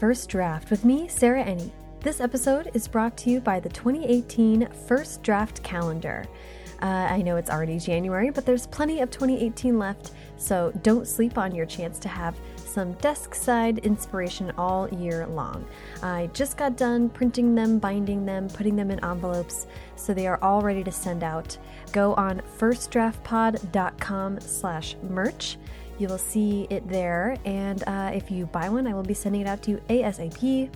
First Draft with me, Sarah Enni. This episode is brought to you by the 2018 First Draft Calendar. Uh, I know it's already January, but there's plenty of 2018 left, so don't sleep on your chance to have some desk side inspiration all year long. I just got done printing them, binding them, putting them in envelopes, so they are all ready to send out. Go on firstdraftpod.com slash merch you will see it there, and uh, if you buy one, I will be sending it out to you ASAP.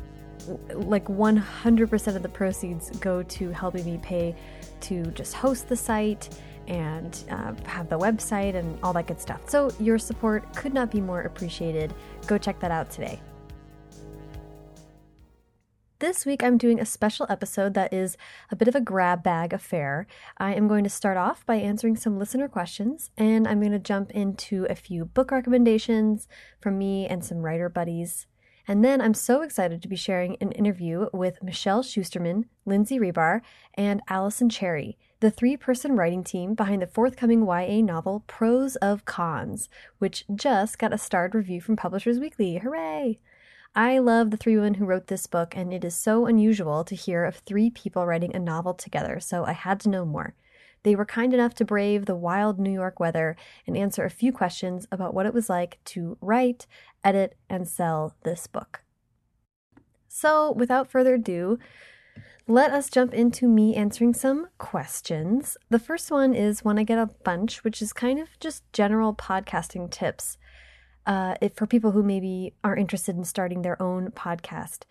Like 100% of the proceeds go to helping me pay to just host the site and uh, have the website and all that good stuff. So, your support could not be more appreciated. Go check that out today. This week, I'm doing a special episode that is a bit of a grab bag affair. I am going to start off by answering some listener questions, and I'm going to jump into a few book recommendations from me and some writer buddies. And then I'm so excited to be sharing an interview with Michelle Schusterman, Lindsay Ribar, and Alison Cherry, the three person writing team behind the forthcoming YA novel Pros of Cons, which just got a starred review from Publishers Weekly. Hooray! I love the three women who wrote this book, and it is so unusual to hear of three people writing a novel together, so I had to know more. They were kind enough to brave the wild New York weather and answer a few questions about what it was like to write, edit, and sell this book. So, without further ado, let us jump into me answering some questions. The first one is one I get a bunch, which is kind of just general podcasting tips uh, if, for people who maybe are interested in starting their own podcast.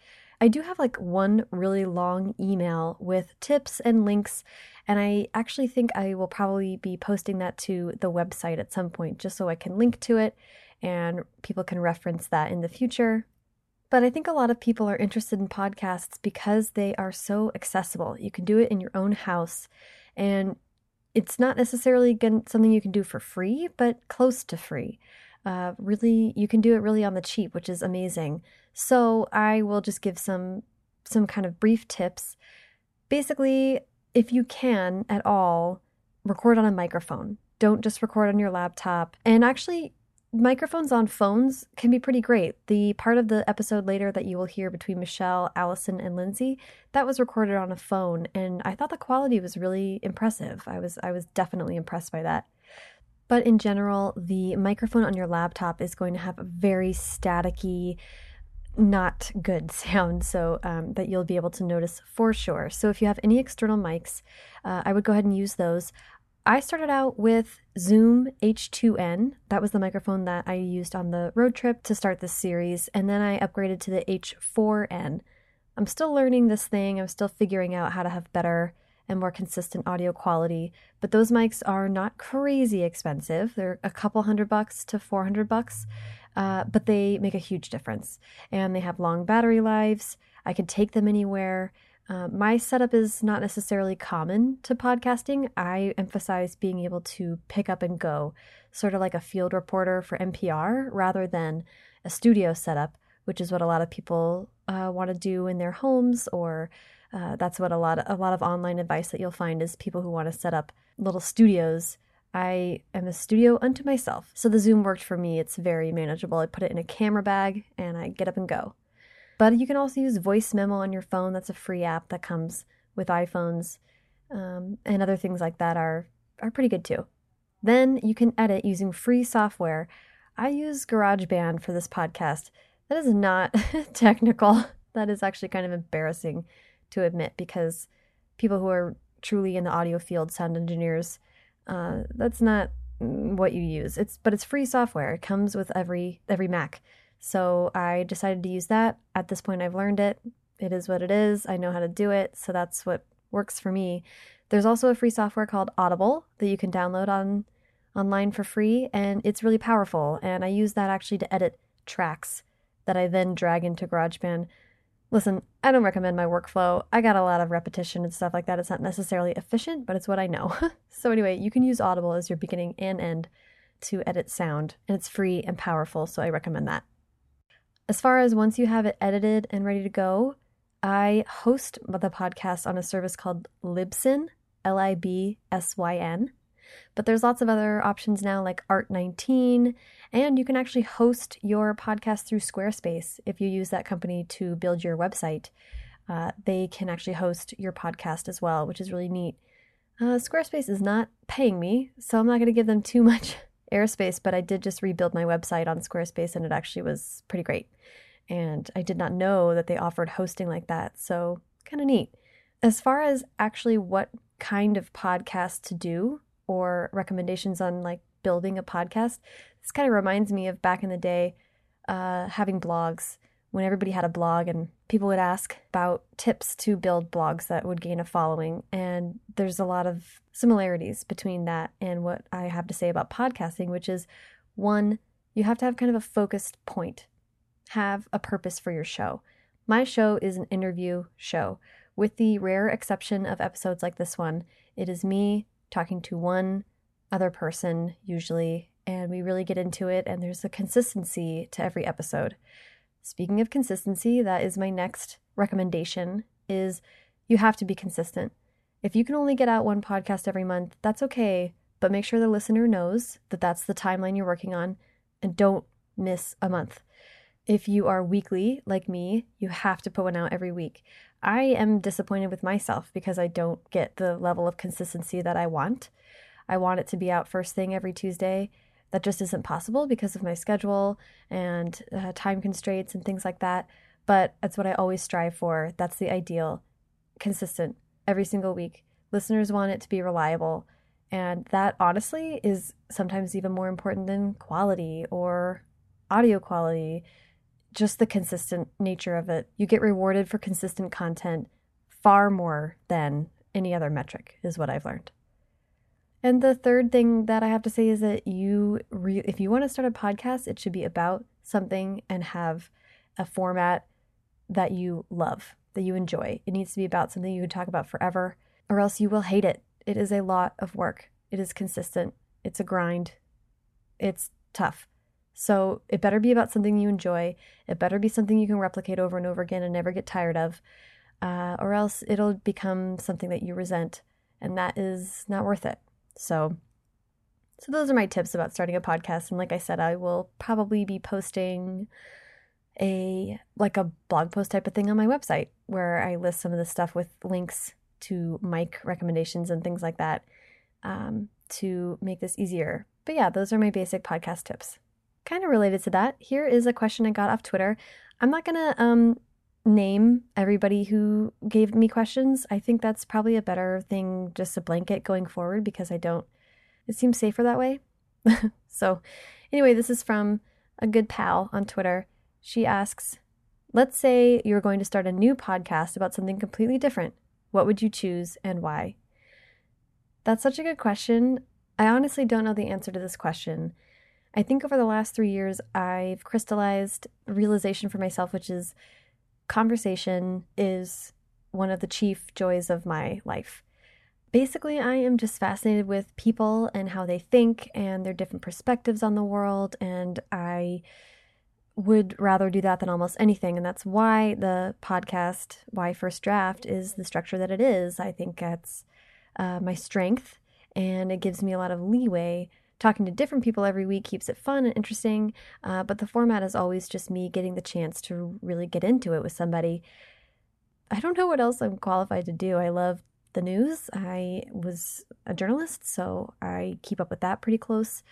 I do have like one really long email with tips and links, and I actually think I will probably be posting that to the website at some point just so I can link to it and people can reference that in the future. But I think a lot of people are interested in podcasts because they are so accessible. You can do it in your own house, and it's not necessarily something you can do for free, but close to free uh, really you can do it really on the cheap, which is amazing. So I will just give some some kind of brief tips. Basically, if you can at all, record on a microphone. Don't just record on your laptop. And actually, microphones on phones can be pretty great. The part of the episode later that you will hear between Michelle, Alison, and Lindsay, that was recorded on a phone, and I thought the quality was really impressive. I was I was definitely impressed by that. But in general, the microphone on your laptop is going to have a very staticky, not good sound, so um, that you'll be able to notice for sure. So if you have any external mics, uh, I would go ahead and use those. I started out with Zoom H2N. That was the microphone that I used on the road trip to start this series, and then I upgraded to the H4N. I'm still learning this thing. I'm still figuring out how to have better and more consistent audio quality. But those mics are not crazy expensive. They're a couple hundred bucks to 400 bucks, uh, but they make a huge difference. And they have long battery lives. I can take them anywhere. Uh, my setup is not necessarily common to podcasting. I emphasize being able to pick up and go, sort of like a field reporter for NPR, rather than a studio setup, which is what a lot of people uh, want to do in their homes or uh, that's what a lot of, a lot of online advice that you'll find is people who want to set up little studios. I am a studio unto myself. So the Zoom worked for me. It's very manageable. I put it in a camera bag and I get up and go. But you can also use Voice Memo on your phone. That's a free app that comes with iPhones. Um, and other things like that are, are pretty good too. Then you can edit using free software. I use GarageBand for this podcast. That is not technical. That is actually kind of embarrassing to admit because people who are truly in the audio field, sound engineers, uh, that's not what you use. It's but it's free software. It comes with every every Mac. So I decided to use that. At this point, I've learned it. It is what it is. I know how to do it. So that's what works for me. There's also a free software called Audible that you can download on online for free, and it's really powerful. And I use that actually to edit tracks that I then drag into GarageBand Listen, I don't recommend my workflow. I got a lot of repetition and stuff like that. It's not necessarily efficient, but it's what I know. so, anyway, you can use Audible as your beginning and end to edit sound, and it's free and powerful, so I recommend that. As far as once you have it edited and ready to go, I host the podcast on a service called Libsyn, L I B S Y N. But there's lots of other options now, like Art19, and you can actually host your podcast through Squarespace if you use that company to build your website. Uh, they can actually host your podcast as well, which is really neat. Uh, Squarespace is not paying me, so I'm not going to give them too much airspace, but I did just rebuild my website on Squarespace and it actually was pretty great. And I did not know that they offered hosting like that, so kind of neat. As far as actually what kind of podcast to do or recommendations on like building a podcast, this kind of reminds me of back in the day uh, having blogs when everybody had a blog and people would ask about tips to build blogs that would gain a following. And there's a lot of similarities between that and what I have to say about podcasting, which is one, you have to have kind of a focused point, have a purpose for your show. My show is an interview show. With the rare exception of episodes like this one, it is me talking to one other person, usually, and we really get into it, and there's a consistency to every episode. Speaking of consistency, that is my next recommendation is you have to be consistent. If you can only get out one podcast every month, that's okay, but make sure the listener knows that that's the timeline you're working on and don't miss a month. If you are weekly like me, you have to put one out every week. I am disappointed with myself because I don't get the level of consistency that I want. I want it to be out first thing every Tuesday, that just isn't possible because of my schedule and uh, time constraints and things like that. But that's what I always strive for. That's the ideal. Consistent every single week. Listeners want it to be reliable. And that honestly is sometimes even more important than quality or audio quality, just the consistent nature of it. You get rewarded for consistent content far more than any other metric, is what I've learned. And the third thing that I have to say is that you, re- if you want to start a podcast, it should be about something and have a format that you love, that you enjoy. It needs to be about something you can talk about forever, or else you will hate it. It is a lot of work. It is consistent. It's a grind. It's tough. So it better be about something you enjoy. It better be something you can replicate over and over again and never get tired of, uh, or else it'll become something that you resent, and that is not worth it. So, so those are my tips about starting a podcast. And like I said, I will probably be posting a like a blog post type of thing on my website where I list some of the stuff with links to mic recommendations and things like that um, to make this easier. But yeah, those are my basic podcast tips. Kind of related to that, here is a question I got off Twitter. I'm not gonna um, name everybody who gave me questions. I think that's probably a better thing, just a blanket going forward, because I don't, it seems safer that way. so, anyway, this is from a good pal on Twitter. She asks, Let's say you're going to start a new podcast about something completely different. What would you choose and why? That's such a good question. I honestly don't know the answer to this question. I think over the last three years, I've crystallized realization for myself, which is conversation is one of the chief joys of my life. Basically, I am just fascinated with people and how they think and their different perspectives on the world, and I would rather do that than almost anything. And that's why the podcast, why First Draft, is the structure that it is. I think that's uh, my strength, and it gives me a lot of leeway talking to different people every week keeps it fun and interesting. Uh, but the format is always just me getting the chance to really get into it with somebody. I don't know what else I'm qualified to do. I love the news. I was a journalist, so I keep up with that pretty close.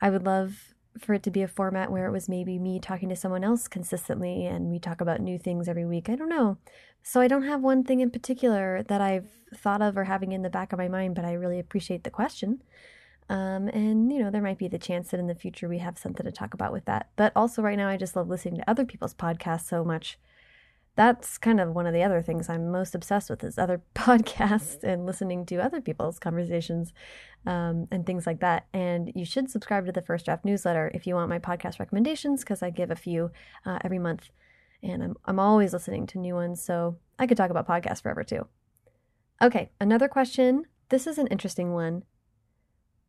I would love for it to be a format where it was maybe me talking to someone else consistently and we talk about new things every week. I don't know. So I don't have one thing in particular that I've thought of or having in the back of my mind, but I really appreciate the question. Um, and, you know, there might be the chance that in the future we have something to talk about with that. But also, right now, I just love listening to other people's podcasts so much. That's kind of one of the other things I'm most obsessed with is other podcasts and listening to other people's conversations um, and things like that. And you should subscribe to the First Draft newsletter if you want my podcast recommendations because I give a few uh, every month. And I'm, I'm always listening to new ones, so I could talk about podcasts forever too. Okay, another question. This is an interesting one.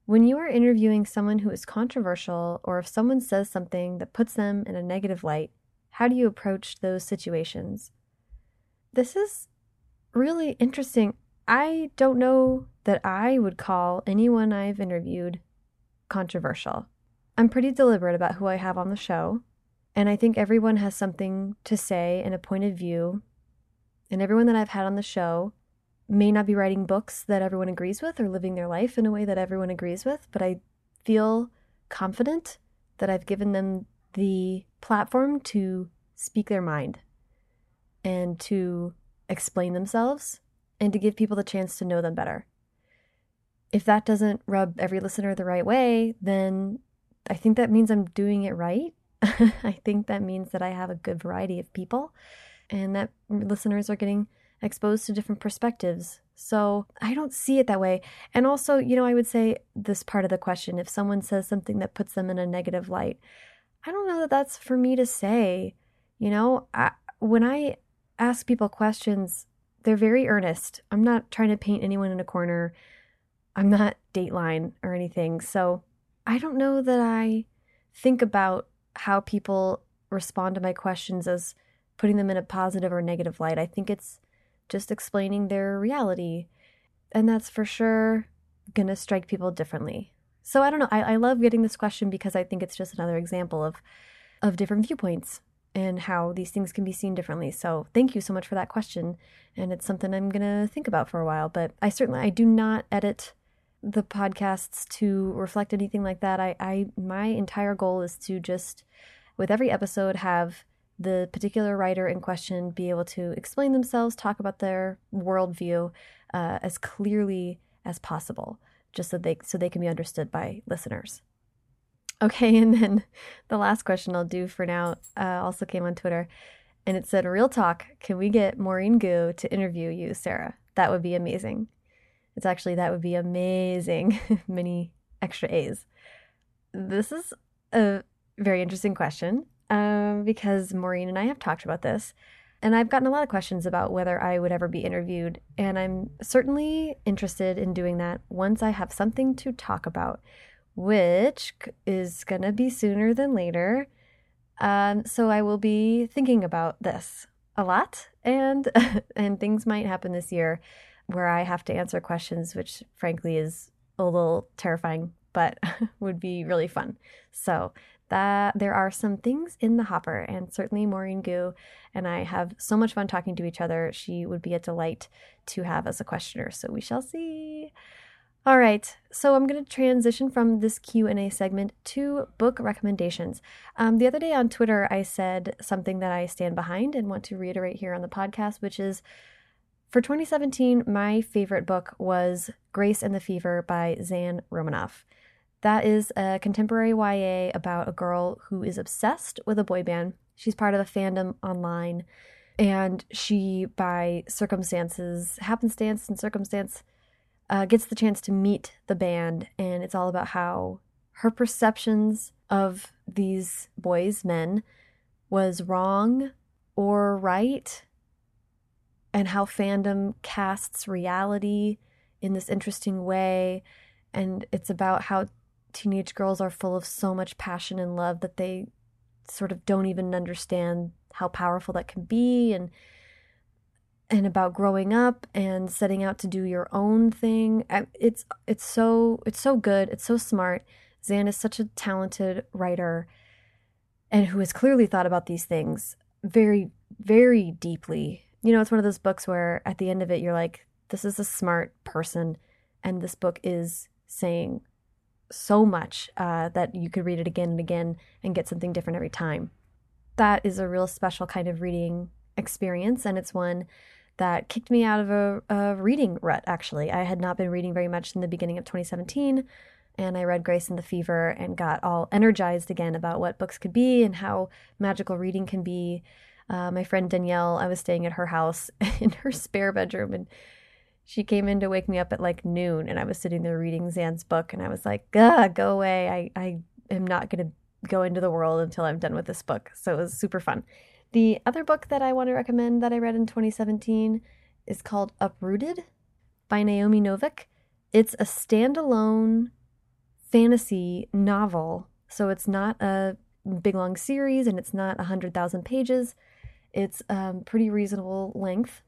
When you are interviewing someone who is controversial, or if someone says something that puts them in a negative light, how do you approach those situations? This is really interesting. I don't know that I would call anyone I've interviewed controversial. I'm pretty deliberate about who I have on the show, and I think everyone has something to say and a point of view. And everyone that I've had on the show may not be writing books that everyone agrees with or living their life in a way that everyone agrees with, but I feel confident that I've given them the platform to speak their mind and to explain themselves and to give people the chance to know them better. If that doesn't rub every listener the right way, then I think that means I'm doing it right. I think that means that I have a good variety of people and that listeners are getting exposed to different perspectives. So I don't see it that way. And also, you know, I would say this part of the question if someone says something that puts them in a negative light, I don't know that that's for me to say. You know, I, when I ask people questions, they're very earnest. I'm not trying to paint anyone in a corner. I'm not Dateline or anything. So I don't know that I think about how people respond to my questions as putting them in a positive or negative light. I think it's just explaining their reality. And that's for sure going to strike people differently. So I don't know. I, I love getting this question because I think it's just another example of of different viewpoints and how these things can be seen differently. So thank you so much for that question. And it's something I'm gonna think about for a while. But I certainly I do not edit the podcasts to reflect anything like that. I, I my entire goal is to just with every episode have the particular writer in question be able to explain themselves, talk about their worldview uh, as clearly as possible, just so they so they can be understood by listeners. Okay, and then the last question I'll do for now uh, also came on Twitter, and it said, "Real talk, can we get Maurene Goo to interview you, Sarah? That would be amazing." It's actually that would be amazing. Many extra A's. This is a very interesting question um, because Maurene and I have talked about this. And I've gotten a lot of questions about whether I would ever be interviewed. And I'm certainly interested in doing that once I have something to talk about, which is going to be sooner than later. Um, so I will be thinking about this a lot, and and things might happen this year where I have to answer questions, which frankly is a little terrifying, but would be really fun. So that there are some things in the hopper, and certainly Maurene Goo and I have so much fun talking to each other. She would be a delight to have as a questioner, so we shall see. All right, so I'm going to transition from this Q&A segment to book recommendations. Um, the other day on Twitter, I said something that I stand behind and want to reiterate here on the podcast, which is for 2017, my favorite book was Grace and the Fever by Zan Romanoff. That is a contemporary YA about a girl who is obsessed with a boy band. She's part of a fandom online, and she, by circumstances, happenstance and circumstance, uh, gets the chance to meet the band. And it's all about how her perceptions of these boys, men, was wrong or right, and how fandom casts reality in this interesting way. And it's about how teenage girls are full of so much passion and love that they sort of don't even understand how powerful that can be and and about growing up and setting out to do your own thing. It's it's so it's so good. It's so smart. Zan is such a talented writer and who has clearly thought about these things very very deeply. You know it's one of those books where at the end of it you're like this is a smart person and this book is saying so much uh, that you could read it again and again and get something different every time. That is a real special kind of reading experience, and it's one that kicked me out of a, a reading rut, actually. I had not been reading very much in the beginning of 2017, and I read Grace and the Fever and got all energized again about what books could be and how magical reading can be. Uh, my friend Danielle, I was staying at her house in her spare bedroom, and she came in to wake me up at like noon and I was sitting there reading Zan's book and I was like, Ugh, go away. I, I am not going to go into the world until I'm done with this book. So it was super fun. The other book that I want to recommend that I read in 2017 is called Uprooted by Naomi Novik. It's a standalone fantasy novel. So it's not a big long series and it's not 100,000 pages. It's um, pretty reasonable length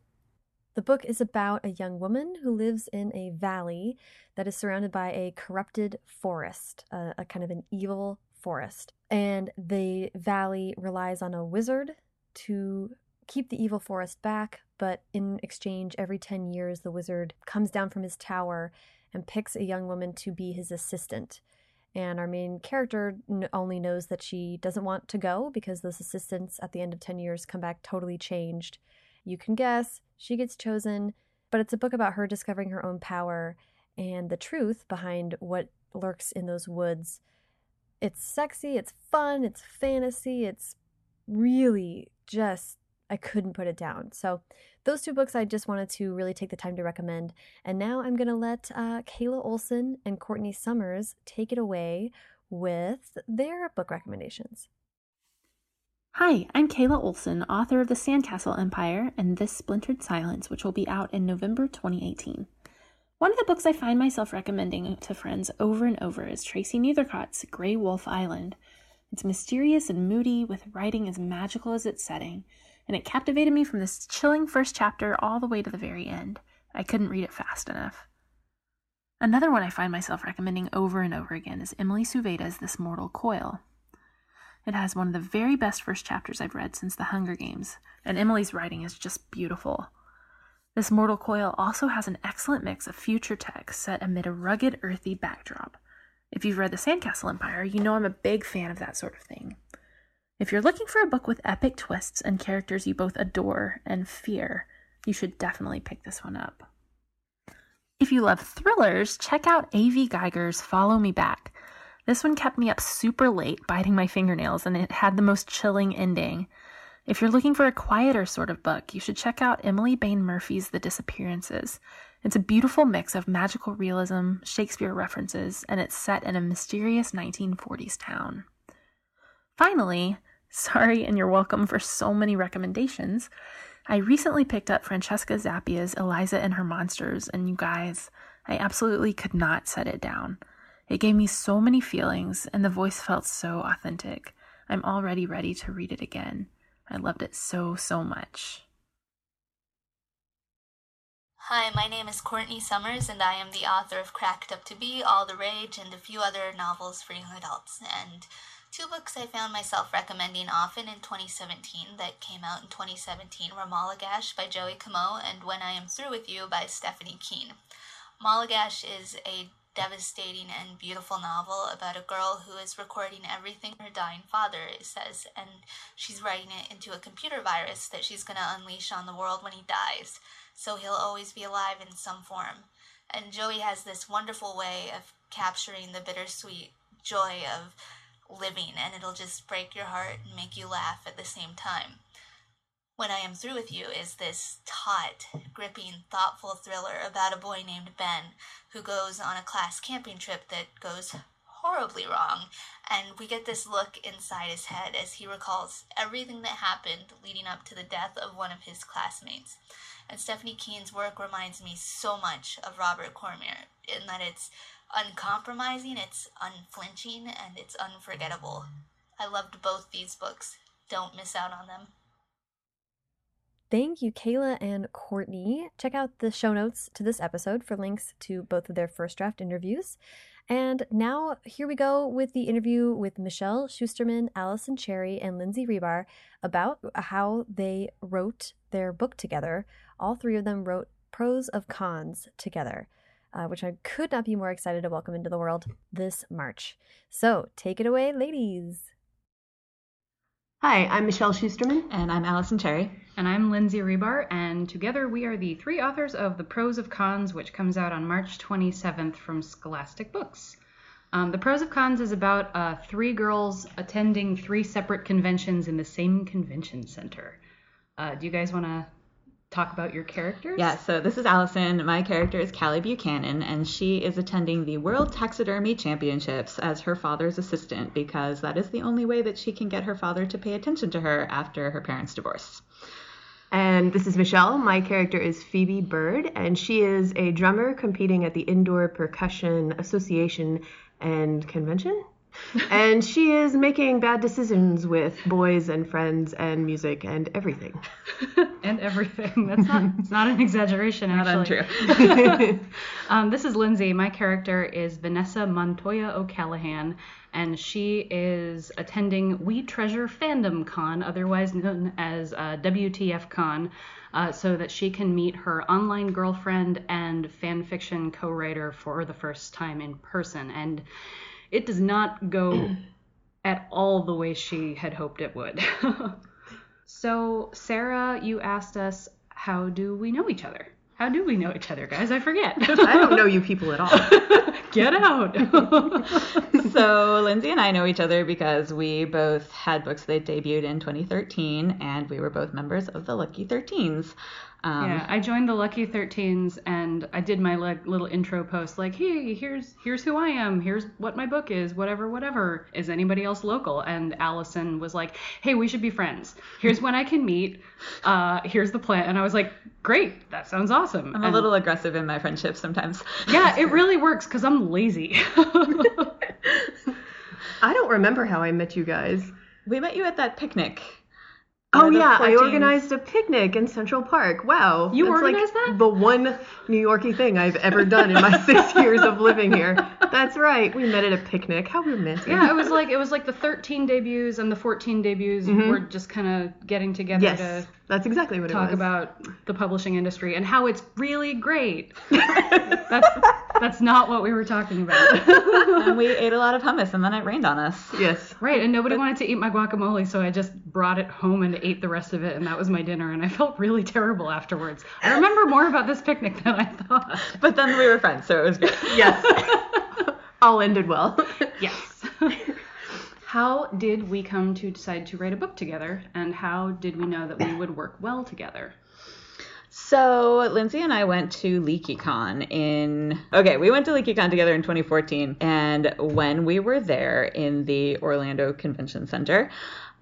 The book is about a young woman who lives in a valley that is surrounded by a corrupted forest, a, a kind of an evil forest. And the valley relies on a wizard to keep the evil forest back, but in exchange, every 10 years, the wizard comes down from his tower and picks a young woman to be his assistant. And our main character only knows that she doesn't want to go because those assistants at the end of 10 years come back totally changed. You can guess, she gets chosen, but it's a book about her discovering her own power and the truth behind what lurks in those woods. It's sexy, it's fun, it's fantasy, it's really just I couldn't put it down. So, those two books I just wanted to really take the time to recommend. And now I'm going to let uh, Kayla Olson and Courtney Summers take it away with their book recommendations. Hi, I'm Kayla Olson, author of The Sandcastle Empire and This Splintered Silence, which will be out in November 2018. One of the books I find myself recommending to friends over and over is Tracey Neithercott's Gray Wolf Island. It's mysterious and moody, with writing as magical as its setting and it captivated me from this chilling first chapter all the way to the very end. I couldn't read it fast enough. Another one I find myself recommending over and over again is Emily Suvada's This Mortal Coil. It has one of the very best first chapters I've read since The Hunger Games, and Emily's writing is just beautiful. This Mortal Coil also has an excellent mix of future tech set amid a rugged, earthy backdrop. If you've read The Sandcastle Empire, you know I'm a big fan of that sort of thing. If you're looking for a book with epic twists and characters you both adore and fear, you should definitely pick this one up. If you love thrillers, check out A.V. Geiger's Follow Me Back. This one kept me up super late, biting my fingernails, and it had the most chilling ending. If you're looking for a quieter sort of book, you should check out Emily Bain Murphy's The Disappearances. It's a beautiful mix of magical realism, Shakespeare references, and it's set in a mysterious 1940s town. Finally, sorry and you're welcome for so many recommendations. I recently picked up Francesca Zappia's Eliza and Her Monsters, and you guys, I absolutely could not set it down. It gave me so many feelings, and the voice felt so authentic. I'm already ready to read it again. I loved it so, so much. Hi, my name is Courtney Summers, and I am the author of Cracked Up to Be, All the Rage, and a few other novels for young adults. And Two books I found myself recommending often in 2017 that came out in 2017 were Malagash by Joey Comeau and When I Am Through With You by Stephanie Kuehn. Malagash is a devastating and beautiful novel about a girl who is recording everything her dying father says, and she's writing it into a computer virus that she's going to unleash on the world when he dies, so he'll always be alive in some form. And Joey has this wonderful way of capturing the bittersweet joy of living and it'll just break your heart and make you laugh at the same time. When I Am Through With You is this taut, gripping, thoughtful thriller about a boy named Ben who goes on a class camping trip that goes horribly wrong, and we get this look inside his head as he recalls everything that happened leading up to the death of one of his classmates. And Stephanie Kuehn's work reminds me so much of Robert Cormier in that it's uncompromising, it's unflinching, and it's unforgettable. I loved both these books. Don't miss out on them. Thank you, Kayla and Courtney. Check out the show notes to this episode for links to both of their first draft interviews. And now, here we go with the interview with Michelle Schusterman, Alison Cherry, and Lindsay Ribar about how they wrote their book together. All three of them wrote Pros of Cons together uh, which I could not be more excited to welcome into the world this March. So take it away, ladies. Hi, I'm Michelle Schusterman. And I'm Alison Cherry. And I'm Lindsay Ribar, and together we are the three authors of The Pros of Cons, which comes out on March 27th from Scholastic Books. Um, the Pros of Cons is about uh, three girls attending three separate conventions in the same convention center. Uh, do you guys want to talk about your characters? Yeah, so this is Alison. My character is Callie Buchanan, and she is attending the World Taxidermy Championships as her father's assistant because that is the only way that she can get her father to pay attention to her after her parents' divorce. And this is Michelle. My character is Phoebe Bird, and she is a drummer competing at the Indoor Percussion Association and Convention and she is making bad decisions with boys and friends and music and everything. and everything. That's not it's not an exaggeration Not actually. untrue. Um, this is Lindsay. My character is Vanessa Montoya O'Callahan, and she is attending We Treasure Fandom Con, otherwise known as uh, WTF Con, uh, so that she can meet her online girlfriend and fanfiction co writer for the first time in person. And it does not go at all the way she had hoped it would. so, Sarah, you asked us, how do we know each other? How do we know each other, guys? I forget. I don't know you people at all. Get out. so Lindsay and I know each other because we both had books that debuted in 2013, and we were both members of the Lucky 13s. Um, yeah, I joined the Lucky 13s and I did my like little intro post like, "Hey, here's here's who I am. Here's what my book is. Whatever, whatever. Is anybody else local?" And Alison was like, "Hey, we should be friends. Here's when I can meet. Uh, here's the plan." And I was like, "Great. That sounds awesome." I'm a little aggressive in my friendships sometimes. Yeah, it really works cuz I'm lazy. I don't remember how I met you guys. We met you at that picnic. Oh Where the yeah, I organized a picnic in Central Park. Wow, You that's organized like that? The one New Yorky thing I've ever done in my six years of living here. That's right. We met at a picnic. How romantic. yeah, it was like it was like the 13 debuts and the 14 debuts Mhm. were just kind of getting together Yes, to that's exactly what talk it was. about the publishing industry and how it's really great. that's that's not what we were talking about. and we ate a lot of hummus, and then it rained on us. yes. right, and nobody wanted to eat my guacamole, so I just brought it home and ate the rest of it, and that was my dinner, and I felt really terrible afterwards. I remember more about this picnic than I thought. But then we were friends, so it was good. Yes. All ended well. Yes. how did we come to decide to write a book together, and how did we know that we would work well together? So Lindsay and I went to LeakyCon in okay, we went to LeakyCon together in 2014, and when we were there in the Orlando Convention Center,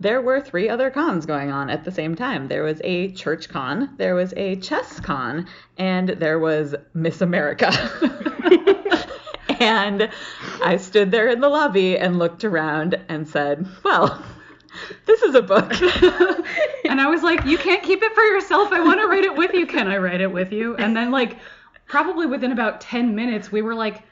there were three other cons going on at the same time. There was a church con, there was a chess con, and there was Miss America. and I stood there in the lobby and looked around and said, "Well, this is a book." And I was like, you can't keep it for yourself. I want to write it with you. Can I write it with you? And then, like, probably within about 10 minutes, we were like,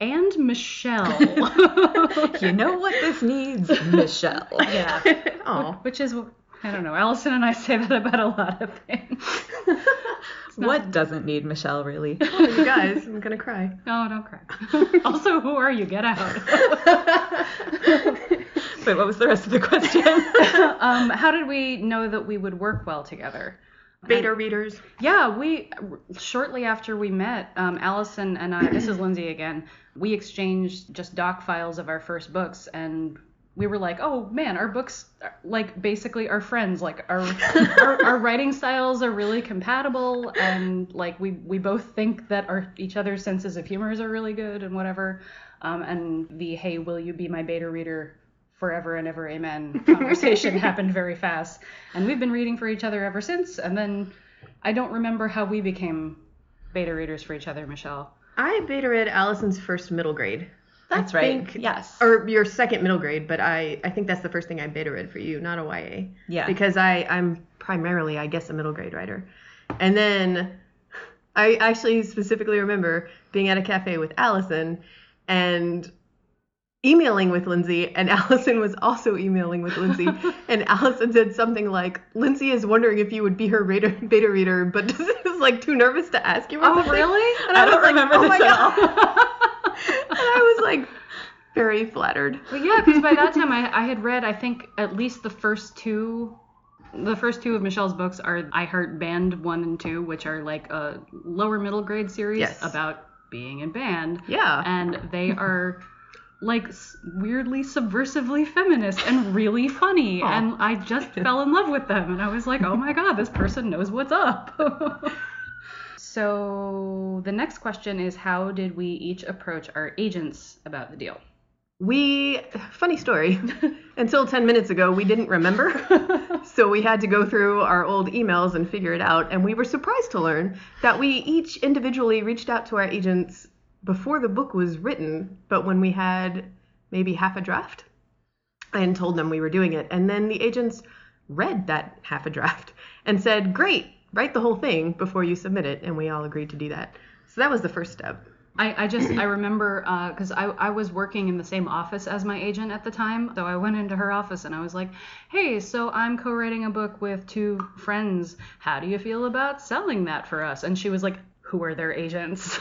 and Michelle. you know what this needs, Michelle. yeah. Oh. Which is, I don't know. Alison and I say that about a lot of things. What doesn't need Michelle, really? you guys, I'm gonna cry. No, don't cry. also, who are you? Get out. Wait, what was the rest of the question? um, how did we know that we would work well together? Beta readers. Yeah, we shortly after we met, um, Alison and I. This is Lindsay again. We exchanged just doc files of our first books, and we were like, "Oh man, our books are, like basically are friends. Like our, our our writing styles are really compatible, and like we we both think that our each other's senses of humors are really good and whatever. Um, and the hey, will you be my beta reader? Forever and ever amen conversation happened very fast and we've been reading for each other ever since and then i don't remember how we became beta readers for each other michelle I beta read Alison's first middle grade. That's I right. think- yes. Or your second middle grade, but I, I think that's the first thing I beta read for you, not a YA. Yeah. Because I, I'm primarily, I guess, a middle grade writer. And then I actually specifically remember being at a cafe with Alison and emailing with Lindsay, and Alison was also emailing with Lindsay. and Alison said something like, Lindsay is wondering if you would be her beta, beta reader, but is like too nervous to ask you. Oh, really? And I I, was don't like, remember oh this my at God. and I was like very flattered. but yeah because by that time I, I had read i think at least the first two the first two of michelle's books are i heart band one and two which are like a lower middle grade series Yes. about being in band Yeah. and they are like weirdly subversively feminist and really funny Aw. and i just fell in love with them and i was like oh my god this person knows what's up so the next question is how did we each approach our agents about the deal We, funny story, until 10 minutes ago, we didn't remember. so we had to go through our old emails and figure it out. And we were surprised to learn that we each individually reached out to our agents before the book was written, but when we had maybe half a draft and told them we were doing it. And then the agents read that half a draft and said, Great, write the whole thing before you submit it. And we all agreed to do that. So that was the first step. I, I just I remember uh, because I, I was working in the same office as my agent at the time so I went into her office and I was like hey so I'm co-writing a book with two friends how do you feel about selling that for us and she was like who are their agents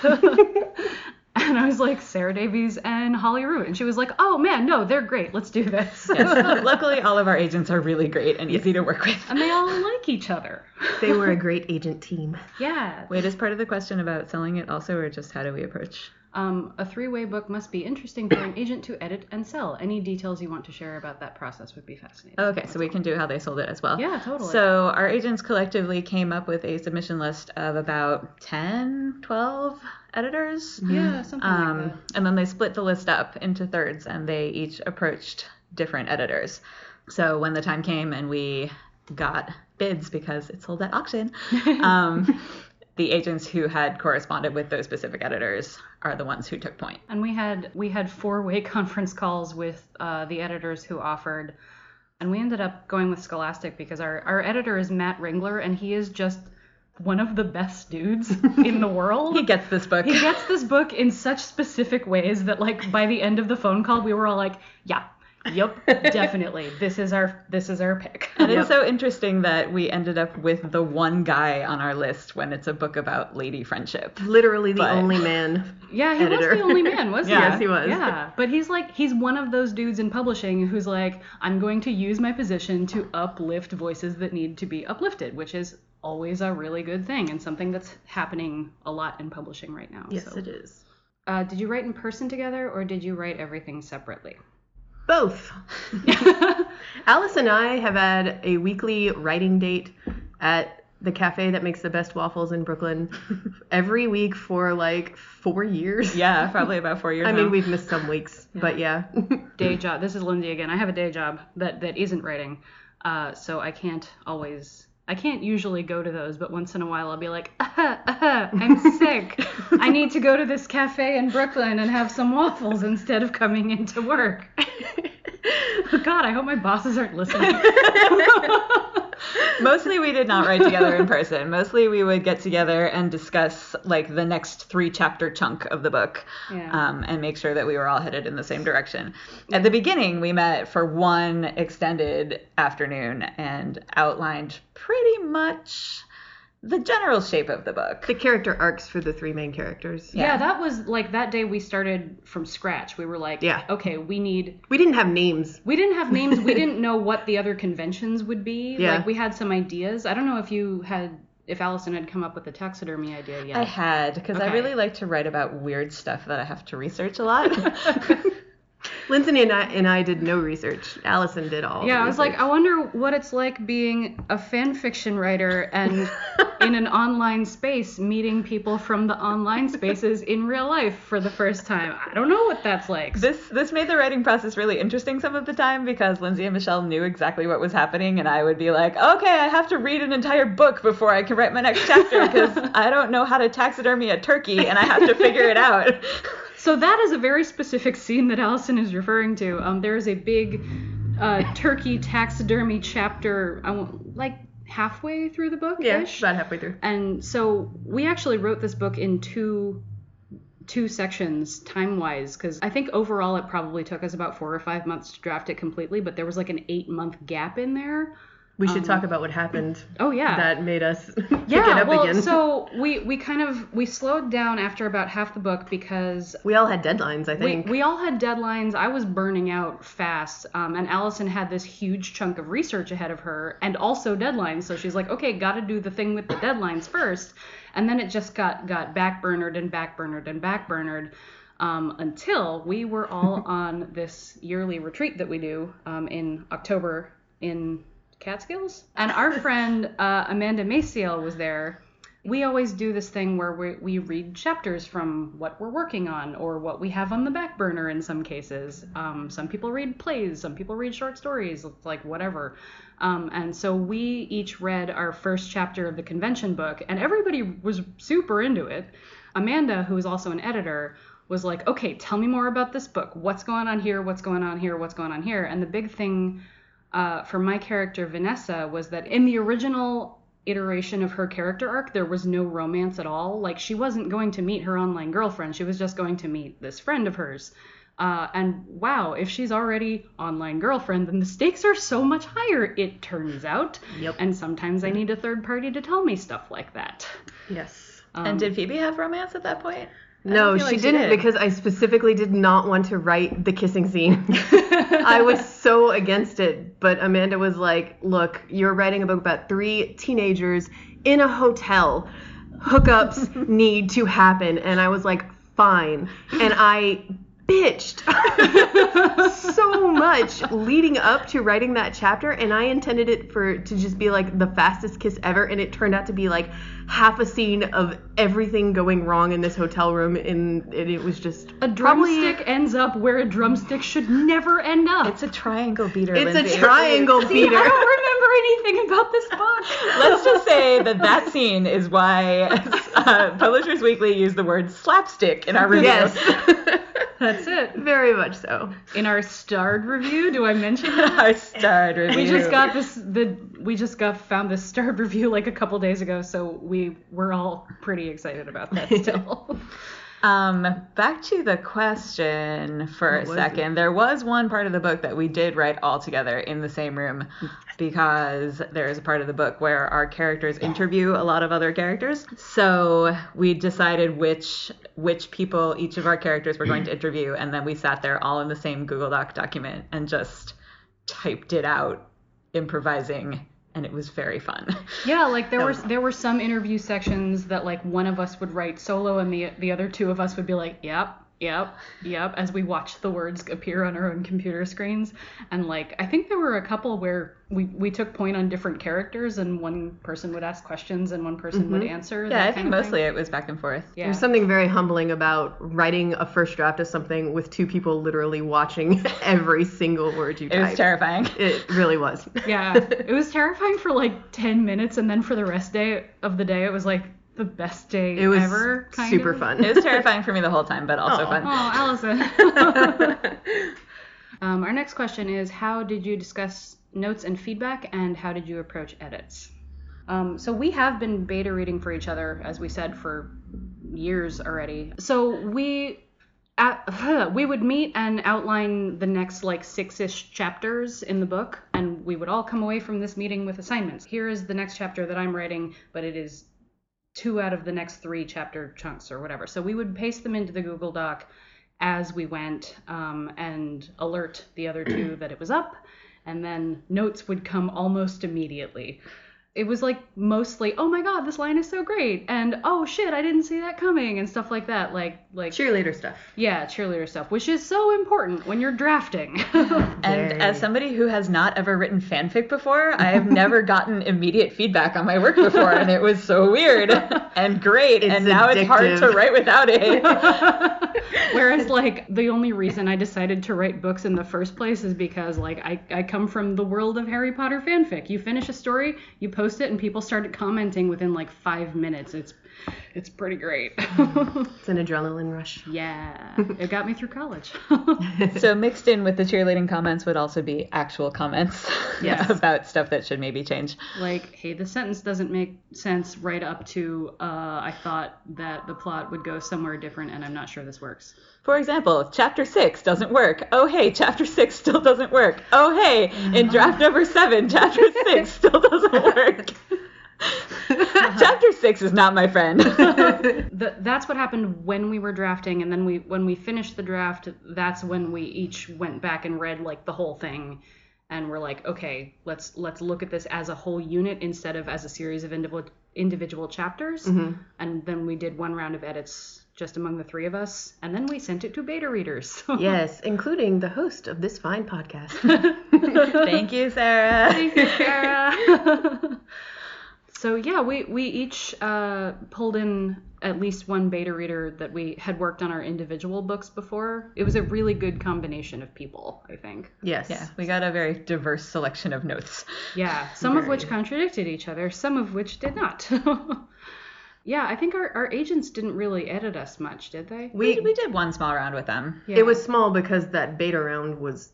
and I was like Sarah Davies and Holly Root and she was like oh man no they're great let's do this Yes. Luckily, all of our agents are really great and easy to work with. and they all like each other They were a great agent team. yeah Wait, is part of the question about selling it also, or just how do we approach? Um, a three-way book must be interesting for an agent to edit and sell. Any details you want to share about that process would be fascinating. Okay, so we can do how they sold it as well. Yeah, totally. So our agents collectively came up with a submission list of about 10, 12 editors. yeah, something Um, like that. and then they split the list up into thirds and they each approached different editors. So when the time came and we got bids because it sold at auction, um, the agents who had corresponded with those specific editors are the ones who took point. And we had we had four-way conference calls with uh, the editors who offered, and we ended up going with Scholastic because our our editor is Matt Ringler, and he is just one of the best dudes in the world. He gets this book. He gets this book in such specific ways that like by the end of the phone call we were all like, yeah, yep, definitely. This is our this is our pick. And it's so interesting that we ended up with the one guy on our list when it's a book about lady friendship. Literally the But- only man. Yeah, he editor. was the only man, wasn't Yeah. he? Yes, he was. Yeah, but he's like he's one of those dudes in publishing who's like, I'm going to use my position to uplift voices that need to be uplifted, which is always a really good thing and something that's happening a lot in publishing right now. Yes, so. it is. Uh, did you write in person together or did you write everything separately? Both. Alice and I have had a weekly writing date at the cafe that makes the best waffles in Brooklyn every week for like four years. Yeah, probably about four years I now. mean, we've missed some weeks, but yeah. day job. This is Lindsay again. I have a day job that that isn't writing, uh, so I can't always. I can't usually go to those, but once in a while I'll be like, ah, ah, I'm sick. I need to go to this cafe in Brooklyn and have some waffles instead of coming into work. God, I hope my bosses aren't listening. Mostly we did not write together in person. Mostly we would get together and discuss like the next three chapter chunk of the book Yeah. um, and make sure that we were all headed in the same direction. At the beginning, we met for one extended afternoon and outlined pretty much the general shape of the book. the character arcs for the three main characters. yeah. that was like that day we started from scratch. We were like, Yeah. okay, we need We didn't have names. We didn't have names. We didn't know what the other conventions would be. Yeah. Like we had some ideas. I don't know if you had, if Alison had come up with the taxidermy idea yet. I had because I really like to write about weird stuff that I have to research a lot. Lindsay and I, and I did no research. Alison did all. yeah, I was like. I wonder what it's like being a fan fiction writer and in an online space meeting people from the online spaces in real life for the first time. I don't know what that's like. this this made the writing process really interesting some of the time because Lindsay and Michelle knew exactly what was happening and I would be like, "Okay, I have to read an entire book before I can write my next chapter because I don't know how to taxidermy a turkey and I have to figure it out." So that is a very specific scene that Alison is referring to. Um, there is a big uh, turkey taxidermy chapter, I won't- like halfway through the book. yeah, about halfway through. And so we actually wrote this book in two two sections time wise because I think overall it probably took us about four or five months to draft it completely, but there was like an eight month gap in there. We should talk about what happened Oh yeah. that made us pick yeah, it up well, again. so we we kind of we slowed down after about half the book because we all had deadlines, I we, think. we all had deadlines. I was burning out fast, um, and Alison had this huge chunk of research ahead of her, and also deadlines. So she's like, "Okay, got to do the thing with the deadlines first. and then it just got got backburnered and backburnered and backburnered um, until we were all on this yearly retreat that we do um, in October in Catskills, and our friend uh, Amanda Maciel was there we always do this thing where we, we read chapters from what we're working on or what we have on the back burner in some cases. Um, some people read plays, some people read short stories, like whatever. Um, and so we each read our first chapter of the convention book, and everybody was super into it. Amanda, who is also an editor, was like, okay, tell me more about this book. What's going on here? What's going on here? What's going on here? And the big thing uh, for my character Vanessa was that in the original iteration of her character arc, there was no romance at all. Like she wasn't going to meet her online girlfriend; she was just going to meet this friend of hers. Uh, and wow, if she's already online girlfriend, then the stakes are so much higher. It turns out. Yep. And sometimes I need a third party to tell me stuff like that. Yes. Um, and did Phoebe have romance at that point? No, she like didn't did. because I specifically did not want to write the kissing scene. I was so against it, but Amanda was like, "Look, you're writing a book about three teenagers in a hotel. Hookups need to happen." And I was like, "Fine." And I bitched so much leading up to writing that chapter and I intended it for to just be like the fastest kiss ever and it turned out to be like half a scene of everything going wrong in this hotel room and it, it was just a probably- drumstick ends up where a drumstick should never end up. It's a triangle beater. it's Lindsay. a triangle See, beater. I don't remember anything about this book. Let's just say that that scene is why uh, Publishers Weekly used the word slapstick in our review. yes. That's it. Very much so. In our starred review, do I mention that? Our starred review. We just got this the we just got found this starred review like a couple days ago, so we were all pretty excited about that still. Um, back to the question for What a second. There was one part of the book that we did write all together in the same room because there is a part of the book where our characters interview a lot of other characters. So we decided which which people each of our characters were going to interview, and then we sat there all in the same Google Doc document and just typed it out, improvising, and it was very fun. yeah, like there were there were some interview sections that like one of us would write solo and the the other two of us would be like, "Yep, yep, yep," as we watched the words appear on our own computer screens. And like I think there were a couple where we we took point on different characters and one person would ask questions and one person would answer. Mm-hmm. yeah, that I kind think of mostly thing. it was back and forth. Yeah. There's something very humbling about writing a first draft of something with two people literally watching every single word you It was terrifying. It really was. Yeah, it was terrifying for like 10 minutes, and then for the rest day of the day, it was like the best day It was ever. Kind super of. fun. It was terrifying for me the whole time, but also Aw. fun. Oh, Alison. um, our next question is How did you discuss notes and feedback, and how did you approach edits? Um, so we have been beta reading for each other, as we said, for years already. So we at, we would meet and outline the next like six-ish chapters in the book, and we would all come away from this meeting with assignments. Here is the next chapter that I'm writing, but it is two out of the next three chapter chunks or whatever. So we would paste them into the Google Doc as we went um, and alert the other two that it was up, and then notes would come almost immediately. It was like mostly, oh my god, this line is so great, and oh shit, I didn't see that coming, and stuff like that. Like, like Cheerleader stuff. yeah, cheerleader stuff, which is so important when you're drafting. And Very. as somebody who has not ever written fanfic before, I have never gotten immediate feedback on my work before, and it was so weird and great. It's and now it's hard to write without it. Whereas, like, the only reason I decided to write books in the first place is because, like, I, I come from the world of Harry Potter fanfic. You finish a story, you post it, and people started commenting within like five minutes. It's it's pretty great. It's an adrenaline rush. yeah, it got me through college. so mixed in with the cheerleading comments would also be actual comments Yes. about stuff that should maybe change. like, hey, the sentence doesn't make sense right up to uh, I thought that the plot would go somewhere different, and I'm not sure this works. For example, chapter six doesn't work. Oh hey, chapter six still doesn't work. Oh hey, in draft number seven, chapter six still doesn't work. chapter six is not my friend. the, that's what happened when we were drafting and then we when we finished the draft that's when we each went back and read like the whole thing and we're like okay let's let's look at this as a whole unit instead of as a series of individual individual chapters mm-hmm. and then we did one round of edits just among the three of us and then we sent it to beta readers yes, including the host of this fine podcast. Thank you, Sarah. Thank you, Sarah. So yeah, we we each uh, pulled in at least one beta reader that we had worked on our individual books before. It was a really good combination of people, I think. Yes. Yeah, we got a very diverse selection of notes. Yeah, some of which contradicted each other, some of which did not. yeah, I think our, our agents didn't really edit us much, did they? We, We, we did one small round with them. Yeah. It was small because that beta round was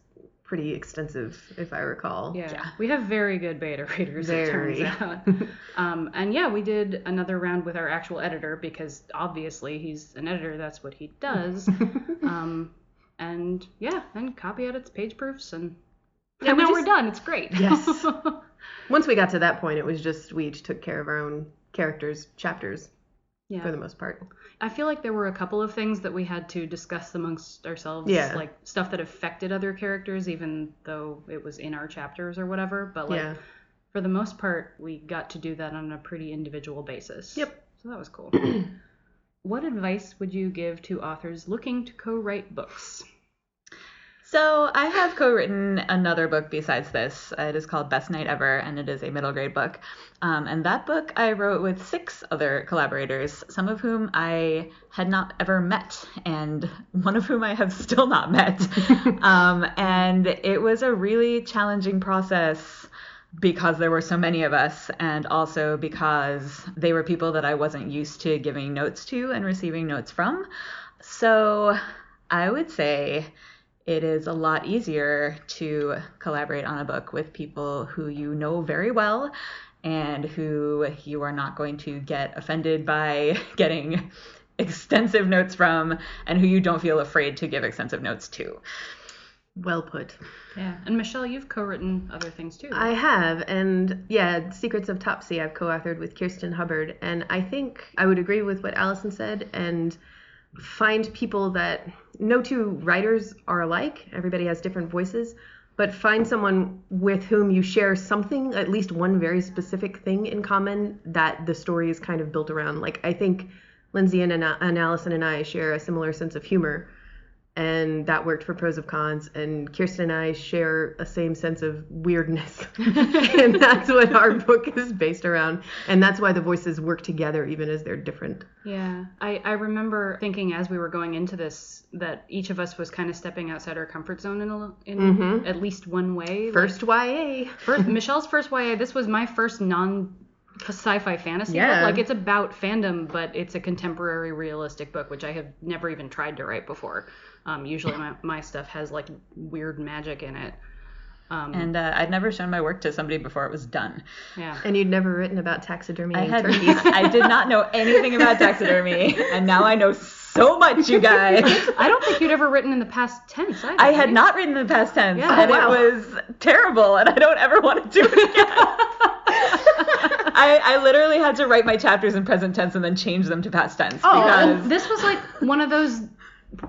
pretty extensive, if I recall. Yeah. Yeah. we have very good beta readers. Very. It turns out. um, and yeah, we did another round with our actual editor because obviously he's an editor. That's what he does. um, and yeah, and copy edits, page proofs, and Yeah, and we now just- we're done. It's great. Yes. Once we got to that point, it was just we each took care of our own characters, chapters yeah. for the most part. I feel like there were a couple of things that we had to discuss amongst ourselves, Yeah. like stuff that affected other characters, even though it was in our chapters or whatever. But like yeah. for the most part, we got to do that on a pretty individual basis. Yep. So that was cool. what advice would you give to authors looking to co-write books? So I have co-written another book besides this. It is called Best Night Ever, and it is a middle grade book. Um, and that book I wrote with six other collaborators, some of whom I had not ever met, and one of whom I have still not met. um, and it was a really challenging process because there were so many of us, and also because they were people that I wasn't used to giving notes to and receiving notes from. So I would say it is a lot easier to collaborate on a book with people who you know very well and who you are not going to get offended by getting extensive notes from and who you don't feel afraid to give extensive notes to. Well put. Yeah. And Michelle, you've co-written other things too. I have, and yeah, Secrets of Topsea I've co-authored with Kirsten Hubbard, and I think I would agree with what Alison said, and find people that no two writers are alike. Everybody has different voices, but find someone with whom you share something, at least one very specific thing in common that the story is kind of built around. Like I think Lindsay and, and Alison and I share a similar sense of humor and that worked for pros of cons and kirsten and i share a same sense of weirdness and that's what our book is based around and that's why the voices work together even as they're different Yeah, I, I remember thinking as we were going into this that each of us was kind of stepping outside our comfort zone in, a, in Mhm. at least one way. first ya First, Michelle's first YA. This was my first non sci-fi fantasy Yeah. book. Like it's about fandom, but it's a contemporary realistic book, which I have never even tried to write before. Um, usually my, my stuff has like weird magic in it. Um, And uh, I'd never shown my work to somebody before it was done. yeah. and you'd never written about taxidermy I had turkeys I did not know anything about taxidermy, and now I know so much, you guys. I don't think you'd ever written in the past tense either. I had you? not written in the past tense, Yeah. and Wow. it was terrible, and I don't ever want to do it again. I, I literally had to write my chapters in present tense and then change them to past tense Oh, because this was like one of those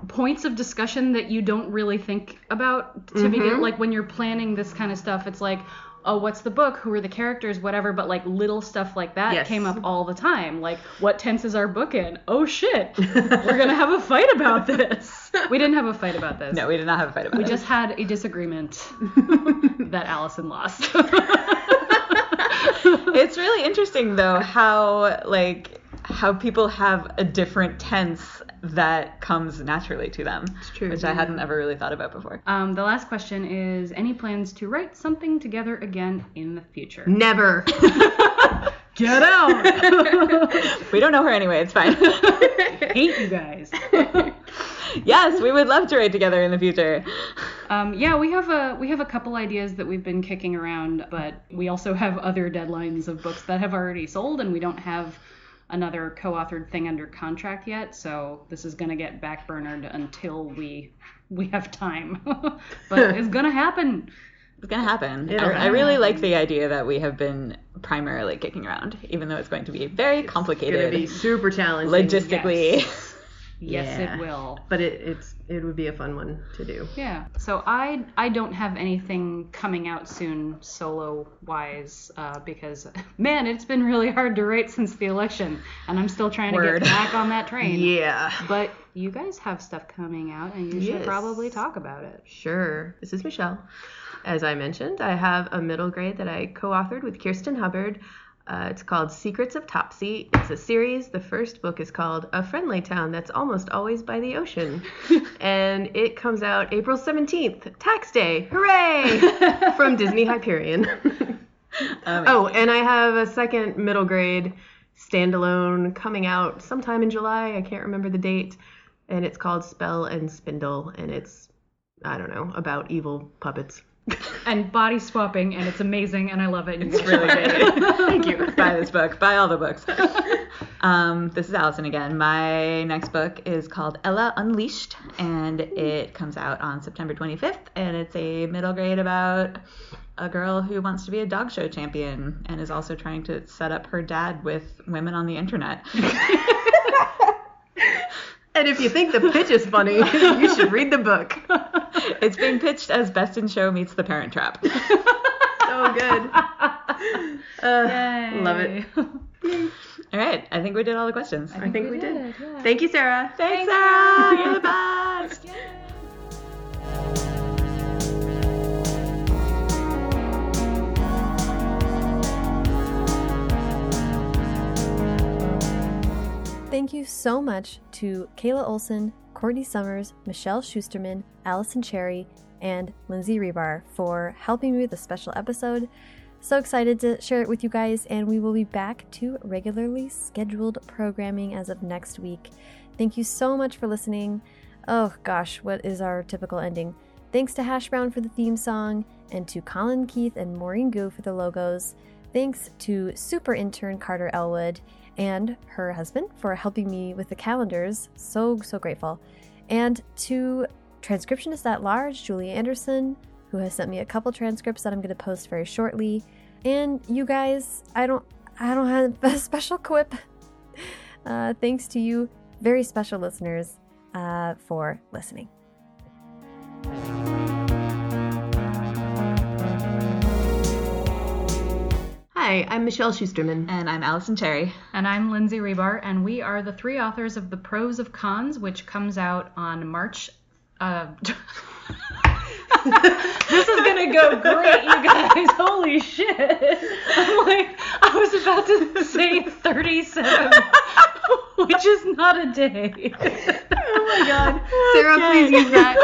points of discussion that you don't really think about to begin. Mm-hmm. Like when you're planning this kind of stuff, it's like, oh, what's the book? Who are the characters? Whatever. But like little stuff like that Yes. came up all the time. Like, what tense is our book in? Oh shit, we're gonna have a fight about this. We didn't have a fight about this. no, we did not have a fight about We it. just had a disagreement that Alison lost. it's really interesting though how like how people have a different tense that comes naturally to them. It's true. Which I hadn't ever really thought about before. um, the last question is: Any plans to write something together again in the future? never Get out! We don't know her anyway, it's fine. Hate you guys. yes, we would love to write together in the future. Um, yeah, we have a we have a couple ideas that we've been kicking around, but we also have other deadlines of books that have already sold, and we don't have another co-authored thing under contract yet. So this is gonna get backburnered until we we have time. but it's gonna happen. It's gonna happen. It'll I, I really like the idea that we have been primarily kicking around, even though it's going to be very complicated. it's gonna complicated be super challenging logistically. Yes. Yes, Yeah. it will. but it, it's it would be a fun one to do Yeah. So I I don't have anything coming out soon solo wise uh, because man, it's been really hard to write since the election, and I'm still trying to get back on that train. yeah But you guys have stuff coming out, and you should probably talk about it. Sure. This is Michelle. As I mentioned, I have a middle grade that I co authored with Kirsten Hubbard. Uh, it's called Secrets of Topsea. It's a series. The first book is called A Friendly Town That's Almost Always by the Ocean. and it comes out April 17th, tax day. Hooray! From Disney Hyperion. Oh, and I have a second middle grade standalone coming out sometime in July. I can't remember the date. And it's called Spell and Spindle. And it's I don't know, about evil puppets. And body swapping, and it's amazing, and I love it. It's really great. Thank you. Buy this book. Buy all the books. Um, this is Alison again. My next book is called Ella Unleashed, and it comes out on September 25th. And it's a middle grade about a girl who wants to be a dog show champion and is also trying to set up her dad with women on the internet. And if you think the pitch is funny, you should read the book. it's being pitched as Best in Show meets The Parent Trap. So good. Uh, love it. Yay. All right, I think we did all the questions. I think we did. Thank you, Sarah. Thanks, Sarah. You're the best. Thank you so much to Kayla Olson, Courtney Summers, Michelle Schusterman, Alison Cherry, and Lindsay Ribar for helping me with this special episode. So excited to share it with you guys, and we will be back to regularly scheduled programming as of next week. Thank you so much for listening. Oh gosh, what is our typical ending? Thanks to Hash Brown for the theme song, and to Colin Keith and Maurene Goo for the logos. Thanks to super intern Carter Elwood and her husband for helping me with the calendars. So, so grateful. And to transcriptionist at large, Julie Anderson, who has sent me a couple transcripts that I'm going to post very shortly. And you guys, I don't, I don't have a special quip. Uh, thanks to you, very special listeners, uh, for listening. Hi, I'm Michelle Schusterman. And I'm Alison Cherry. And I'm Lindsay Ribar, and we are the three authors of The Pros of Cons, which comes out on March. Uh, this is gonna go great, you guys. Holy shit. I'm like, I was about to say 37, which is not a day. Oh my god. Sarah, please use that.